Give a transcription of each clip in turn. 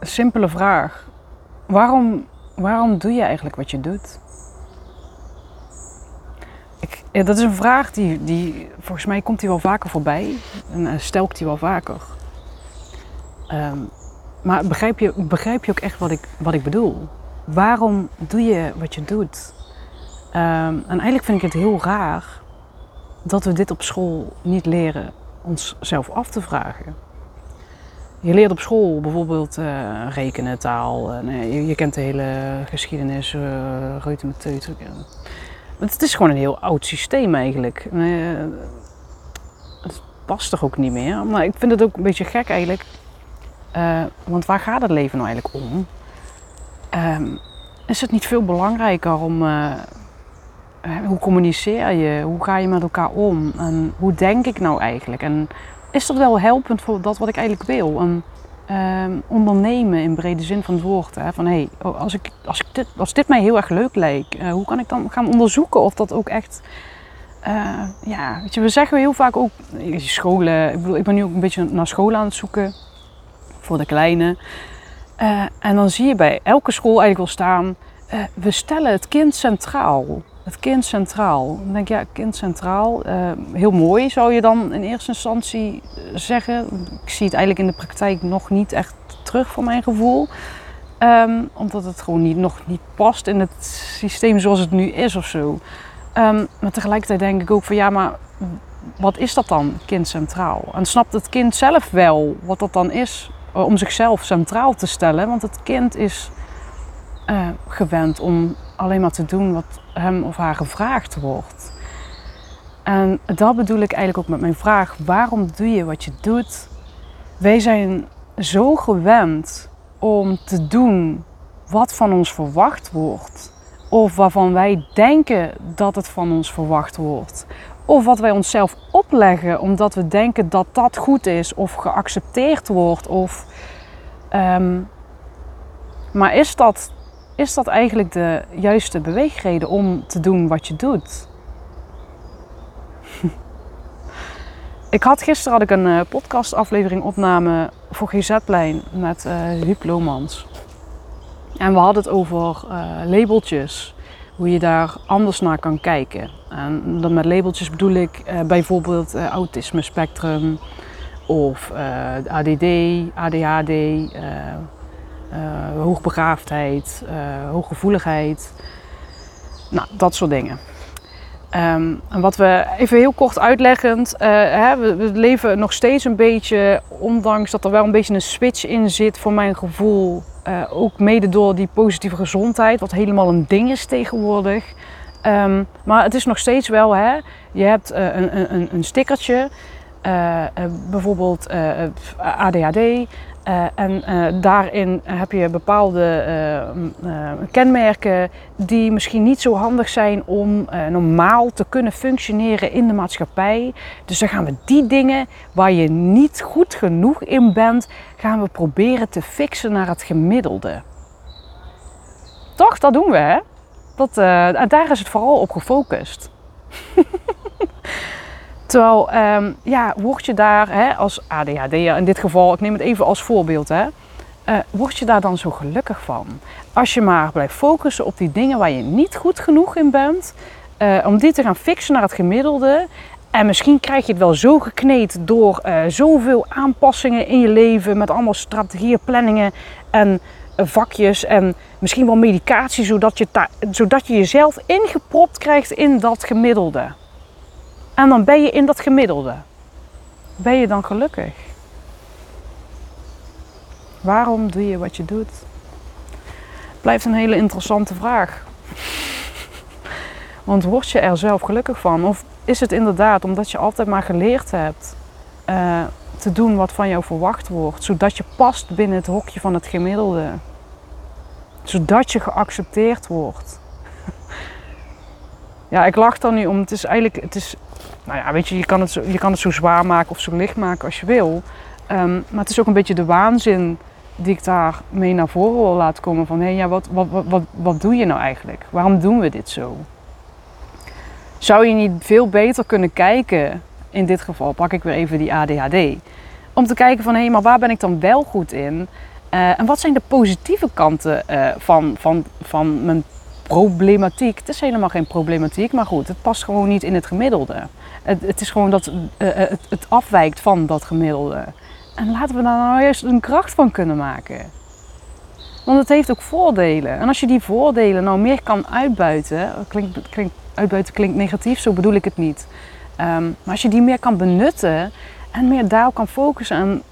simpele vraag. Waarom, waarom doe je eigenlijk wat je doet? Ik, ja, dat is een vraag die, die, volgens mij komt die wel vaker voorbij. En uh, stel ik die wel vaker. Ehm, maar begrijp je, begrijp je ook echt wat ik, wat ik bedoel? Waarom doe je wat je doet? Ehm, en eigenlijk vind ik het heel raar dat we dit op school niet leren onszelf af te vragen. Je leert op school bijvoorbeeld uh, rekenen, taal. Uh, je, je, kent de hele geschiedenis, uh, reutemeteut. Het is gewoon een heel oud systeem eigenlijk. het past toch ook niet meer. Maar ik vind het ook een beetje gek eigenlijk. want waar gaat het leven nou eigenlijk om? Um, is het niet veel belangrijker om hoe communiceer je? Hoe ga je met elkaar om? En hoe denk ik nou eigenlijk? En is dat wel helpend voor dat wat ik eigenlijk wil? En, uh, ondernemen in brede zin van het woord. Hè? Van hey, oh, als, ik, als, ik dit, als dit mij heel erg leuk lijkt, uh, hoe kan ik dan gaan onderzoeken of dat ook echt. Uh, ja, weet je, we zeggen heel vaak ook scholen. Ik, bedoel, ik ben nu ook een beetje naar scholen aan het zoeken voor de kleine. En dan zie je bij elke school eigenlijk wel staan: we stellen het kind centraal het kind centraal. Dan denk ik, ja, kind centraal. Uh, heel mooi zou je dan in eerste instantie zeggen. Ik zie het eigenlijk in de praktijk nog niet echt terug voor mijn gevoel. Um, omdat het gewoon niet, nog niet past in het systeem zoals het nu is of zo. Um, maar tegelijkertijd denk ik ook van ja, maar wat is dat dan, kind centraal? En snapt het kind zelf wel wat dat dan is eh, om zichzelf centraal te stellen? Want het kind is gewend om alleen maar te doen wat hem of haar gevraagd wordt. En dat bedoel ik eigenlijk ook met mijn vraag: waarom doe je wat je doet? Wij zijn zo gewend om te doen wat van ons verwacht wordt. Of waarvan wij denken dat het van ons verwacht wordt. Of wat wij onszelf opleggen omdat we denken dat dat goed is of geaccepteerd wordt. Of, um, maar is dat is dat eigenlijk de juiste beweegreden om te doen wat je doet? ik had gisteren had ik een uh, podcastaflevering opname voor GZ-lijn met uh, Huub Lomans. En we hadden het over uh, labeltjes, hoe je daar anders naar kan kijken. En dan met labeltjes bedoel ik bijvoorbeeld autisme spectrum of ADD, ADHD, uh, hoogbegaafdheid, uh, hooggevoeligheid. Nou, dat soort dingen. Um, en wat we even heel kort uitleggend, uh, hè, we, leven nog steeds een beetje, ondanks dat er wel een beetje een switch in zit voor mijn gevoel, ook mede door die positieve gezondheid, wat helemaal een ding is tegenwoordig. Um, maar het is nog steeds wel, hè, je hebt een, een, een stickertje, bijvoorbeeld ADHD, uh, en uh, daarin heb je bepaalde uh, kenmerken die misschien niet zo handig zijn om normaal te kunnen functioneren in de maatschappij. Dus dan gaan we die dingen waar je niet goed genoeg in bent, gaan we proberen te fixen naar het gemiddelde. Toch, dat doen we hè? Dat, daar is het vooral op gefocust. Terwijl, um, ja, word je daar hè, als ADHD'er in dit geval, ik neem het even als voorbeeld, hè, uh, word je daar dan zo gelukkig van? Als je maar blijft focussen op die dingen waar je niet goed genoeg in bent, uh, om die te gaan fixen naar het gemiddelde. En misschien krijg je het wel zo gekneed door uh, zoveel aanpassingen in je leven, met allemaal strategieën, planningen en vakjes en misschien wel medicatie, zodat je, zodat je jezelf ingepropt krijgt in dat gemiddelde. En dan ben je in dat gemiddelde. Ben je dan gelukkig? Waarom doe je wat je doet? Blijft een hele interessante vraag. Want word je er zelf gelukkig van? Of is het inderdaad omdat je altijd maar geleerd hebt uh, te doen wat van jou verwacht wordt, zodat je past binnen het hokje van het gemiddelde. Zodat je geaccepteerd wordt. Ja, ik lach dan nu om. Het is eigenlijk, het is, nou ja, weet je, je kan het zo, je kan het zo zwaar maken of zo licht maken als je wil. Ehm, maar het is ook een beetje de waanzin die ik daar mee naar voren wil laten komen. Van hé, hey, ja, wat, wat, wat, wat, wat doe je nou eigenlijk? Waarom doen we dit zo? Zou je niet veel beter kunnen kijken, in dit geval pak ik weer even die ADHD, om te kijken van hé, hey, maar waar ben ik dan wel goed in? Uh, en wat zijn de positieve kanten uh, van, van, van mijn problematiek? Het is helemaal geen problematiek, maar goed, het past gewoon niet in het gemiddelde. Het, het is gewoon dat uh, het, het afwijkt van dat gemiddelde. En laten we daar nou juist een kracht van kunnen maken. Want het heeft ook voordelen. En als je die voordelen nou meer kan uitbuiten, klinkt, uitbuiten klinkt negatief, zo bedoel ik het niet. Um, maar als je die meer kan benutten en meer daarop kan focussen en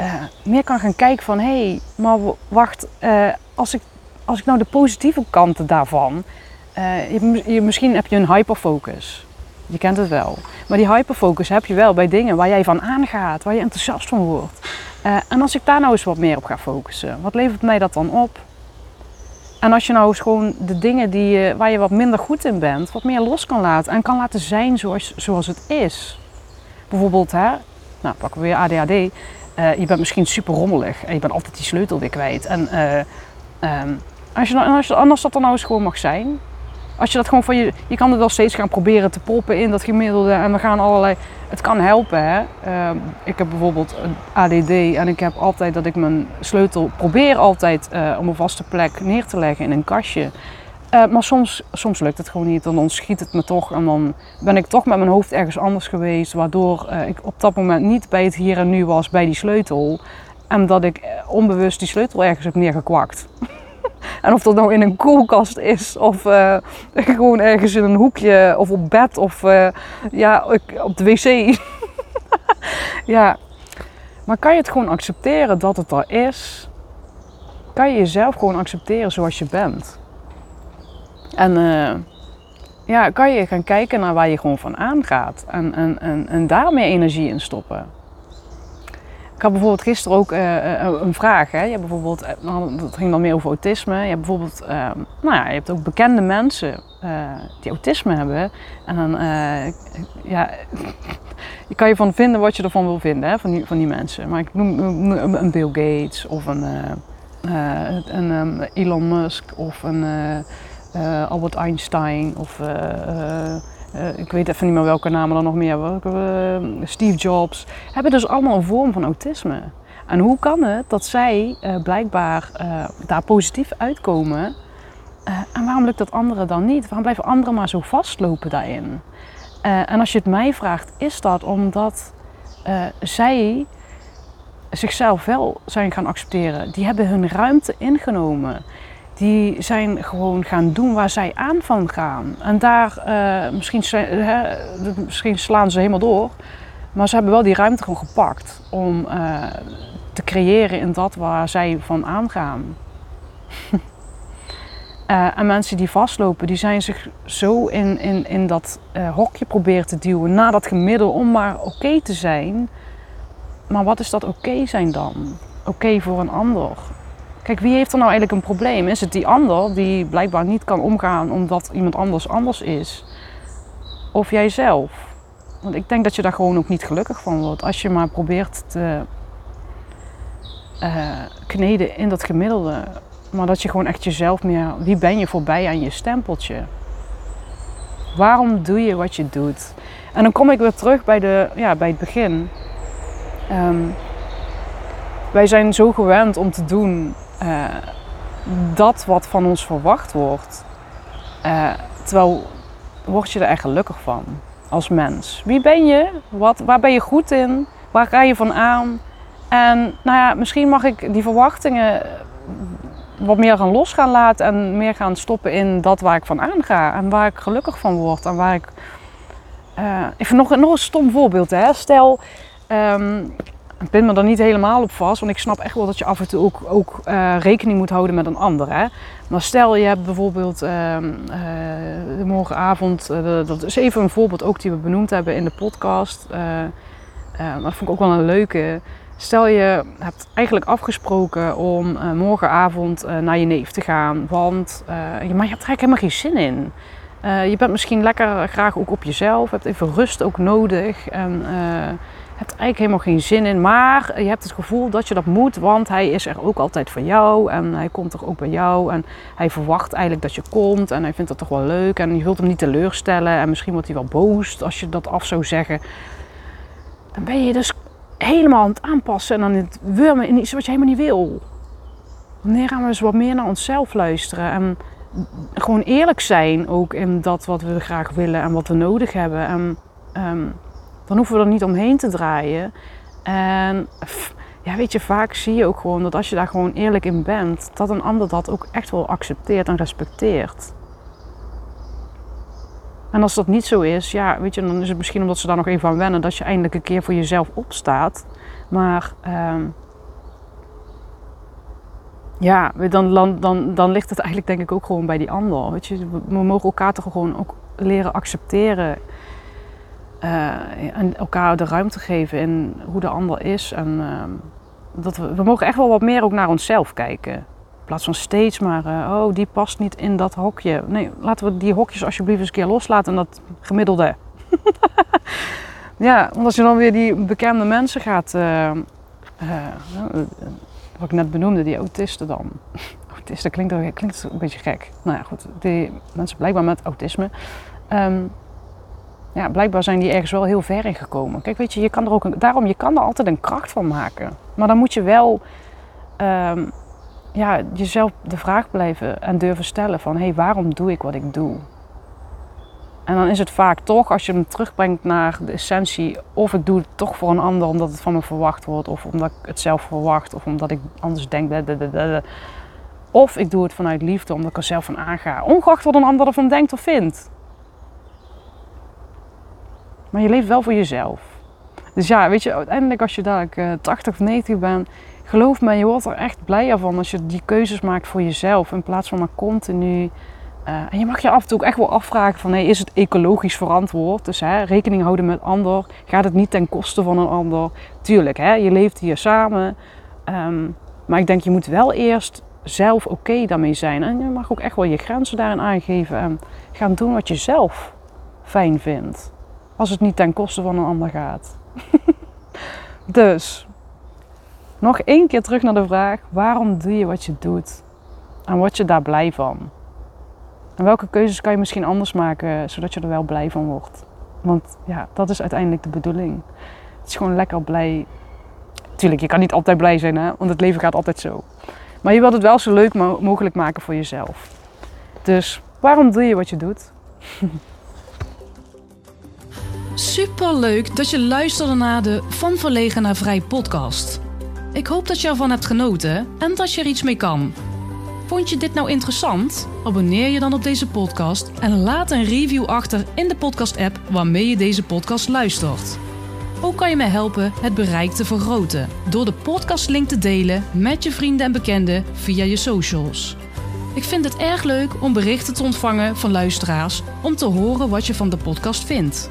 uh, meer kan gaan kijken van hé, hey, maar wacht, als, ik, als ik nou de positieve kanten daarvan, je, misschien heb je een hyperfocus. Je kent het wel. Maar die hyperfocus heb je wel bij dingen waar jij van aangaat, waar je enthousiast van wordt. Uh, en als ik daar nou eens wat meer op ga focussen, wat levert mij dat dan op? En als je nou eens gewoon de dingen die waar je wat minder goed in bent, wat meer los kan laten en kan laten zijn zoals, zoals het is. Bijvoorbeeld, hè, nou pakken we weer ADHD. Uh, je bent misschien super rommelig en je bent altijd die sleutel weer kwijt. En uh, um, als, je, als, je, anders dat dan nou eens gewoon mag zijn, als je dat gewoon van je, je kan het wel steeds gaan proberen te proppen in dat gemiddelde en we gaan allerlei, het kan helpen hè. Uh, ik heb bijvoorbeeld een ADD en ik heb altijd dat ik mijn sleutel probeer altijd uh, op een vaste plek neer te leggen in een kastje. Uh, maar soms, soms lukt het gewoon niet en dan schiet het me toch en dan ben ik toch met mijn hoofd ergens anders geweest waardoor uh, ik op dat moment niet bij het hier en nu was bij die sleutel en dat ik onbewust die sleutel ergens heb neergekwakt. En of dat nou in een koelkast is of uh, gewoon ergens in een hoekje of op bed of uh, ja, op de wc. ja, maar kan je het gewoon accepteren dat het er is? Kan je jezelf gewoon accepteren zoals je bent? En uh, ja, kan je gaan kijken naar waar je gewoon van aangaat en, en, en, en daar meer energie in stoppen? Ik had bijvoorbeeld gisteren ook uh, een vraag. Hè. Je hebt bijvoorbeeld, het ging dan meer over autisme. Je hebt bijvoorbeeld, uh, nou ja, je hebt ook bekende mensen die autisme hebben. En dan, ja, je kan je van vinden wat je ervan wil vinden, hè, van, die, van die mensen. Maar ik noem een Bill Gates of een, een um, Elon Musk of een Albert Einstein of uh, ik weet even niet meer welke namen er nog meer welke, uh, Steve Jobs, hebben dus allemaal een vorm van autisme. En hoe kan het dat zij uh, blijkbaar daar positief uitkomen? en waarom lukt dat anderen dan niet? Waarom blijven anderen maar zo vastlopen daarin? en als je het mij vraagt, is dat omdat zij zichzelf wel zijn gaan accepteren. Die hebben hun ruimte ingenomen die zijn gewoon gaan doen waar zij aan van gaan. En daar, uh, misschien, uh, misschien slaan ze helemaal door, maar ze hebben wel die ruimte gewoon gepakt om uh, te creëren in dat waar zij van aangaan. en mensen die vastlopen, die zijn zich zo in, in, in dat hokje proberen te duwen, na dat gemiddel, om maar oké te zijn. Maar wat is dat oké zijn dan? Oké voor een ander. Kijk, wie heeft er nou eigenlijk een probleem? Is het die ander die blijkbaar niet kan omgaan omdat iemand anders anders is? Of jijzelf? Want ik denk dat je daar gewoon ook niet gelukkig van wordt. Als je maar probeert te uh, kneden in dat gemiddelde. Maar dat je gewoon echt jezelf meer... Wie ben je voorbij aan je stempeltje? Waarom doe je wat je doet? En dan kom ik weer terug bij, de, ja, bij het begin. Um, wij zijn zo gewend om te doen uh, dat wat van ons verwacht wordt. Uh, terwijl word je er echt gelukkig van als mens. Wie ben je? Wat, waar ben je goed in? Waar ga je van aan? En nou ja, misschien mag ik die verwachtingen wat meer gaan los gaan laten en meer gaan stoppen in dat waar ik van aanga en waar ik gelukkig van word en waar ik. Uh, even nog, nog een stom voorbeeld. Hè. Stel, um, ik ben me er niet helemaal op vast, want ik snap echt wel dat je af en toe ook, ook uh, rekening moet houden met een ander. Hè? Maar stel je hebt bijvoorbeeld uh, uh, morgenavond, dat is even een voorbeeld ook die we benoemd hebben in de podcast. dat vond ik ook wel een leuke. Stel je hebt eigenlijk afgesproken om morgenavond naar je neef te gaan, want maar je hebt er eigenlijk helemaal geen zin in. je bent misschien lekker graag ook op jezelf, hebt even rust ook nodig en hebt eigenlijk helemaal geen zin in, maar je hebt het gevoel dat je dat moet, want hij is er ook altijd voor jou en hij komt er ook bij jou en hij verwacht eigenlijk dat je komt en hij vindt dat toch wel leuk en je wilt hem niet teleurstellen en misschien wordt hij wel boos als je dat af zou zeggen. Dan ben je dus helemaal aan het aanpassen en dan het wurmen in iets wat je helemaal niet wil. Wanneer gaan we eens wat meer naar onszelf luisteren en gewoon eerlijk zijn ook in dat wat we graag willen en wat we nodig hebben en um, dan hoeven we er niet omheen te draaien. En ja, weet je, vaak zie je ook gewoon dat als je daar gewoon eerlijk in bent, dat een ander dat ook echt wel accepteert en respecteert. En als dat niet zo is, ja, weet je, dan is het misschien omdat ze daar nog even aan wennen dat je eindelijk een keer voor jezelf opstaat. Maar uh, ja, dan, dan, dan, dan ligt het eigenlijk denk ik ook gewoon bij die ander. Weet je, we mogen elkaar toch gewoon ook leren accepteren uh, en elkaar de ruimte geven in hoe de ander is. En uh, dat we, we mogen echt wel wat meer ook naar onszelf kijken. In plaats van steeds maar, uh, oh, die past niet in dat hokje. Nee, laten we die hokjes alsjeblieft eens een keer loslaten en dat gemiddelde. ja, als je dan weer die bekende mensen gaat, wat ik net benoemde, die autisten dan. Autisten klinkt, klinkt een beetje gek. Nou ja, goed, die mensen blijkbaar met autisme. Um, ja, blijkbaar zijn die ergens wel heel ver in gekomen. Kijk, weet je, je kan er ook een, daarom je kan er altijd een kracht van maken. Maar dan moet je wel um, ja, jezelf de vraag blijven en durven stellen van... hé, hey, waarom doe ik wat ik doe? En dan is het vaak toch, als je hem terugbrengt naar de essentie... of ik doe het toch voor een ander omdat het van me verwacht wordt... of omdat ik het zelf verwacht of omdat ik anders denk... Of ik doe het vanuit liefde omdat ik er zelf van aanga. Ongeacht wat een ander ervan denkt of vindt. Maar je leeft wel voor jezelf. Dus ja, weet je, uiteindelijk als je dadelijk uh, 80 of 90 bent, geloof me, je wordt er echt blijer van als je die keuzes maakt voor jezelf. In plaats van maar continu. Uh, en je mag je af en toe ook echt wel afvragen van, hey, is het ecologisch verantwoord? Dus hè, rekening houden met ander. Gaat het niet ten koste van een ander? Tuurlijk, hè, je leeft hier samen. Um, maar ik denk, je moet wel eerst zelf oké daarmee zijn. En je mag ook echt wel je grenzen daarin aangeven. En gaan doen wat je zelf fijn vindt. Als het niet ten koste van een ander gaat. dus, nog één keer terug naar de vraag: waarom doe je wat je doet? En word je daar blij van? En welke keuzes kan je misschien anders maken zodat je er wel blij van wordt? Want ja, dat is uiteindelijk de bedoeling. Het is gewoon lekker blij. Tuurlijk, je kan niet altijd blij zijn, hè? want het leven gaat altijd zo. Maar je wilt het wel zo leuk mogelijk maken voor jezelf. Dus waarom doe je wat je doet? Super leuk dat je luisterde naar de Van Verlegen naar Vrij podcast. Ik hoop dat je ervan hebt genoten en dat je er iets mee kan. Vond je dit nou interessant? Abonneer je dan op deze podcast en laat een review achter in de podcast-app waarmee je deze podcast luistert. Ook kan je mij helpen het bereik te vergroten door de podcastlink te delen met je vrienden en bekenden via je socials. Ik vind het erg leuk om berichten te ontvangen van luisteraars om te horen wat je van de podcast vindt.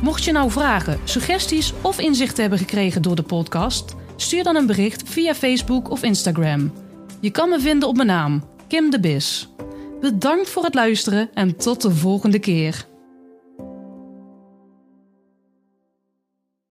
Mocht je nou vragen, suggesties of inzichten hebben gekregen door de podcast, stuur dan een bericht via Facebook of Instagram. Je kan me vinden op mijn naam, Kim de Bis. Bedankt voor het luisteren en tot de volgende keer.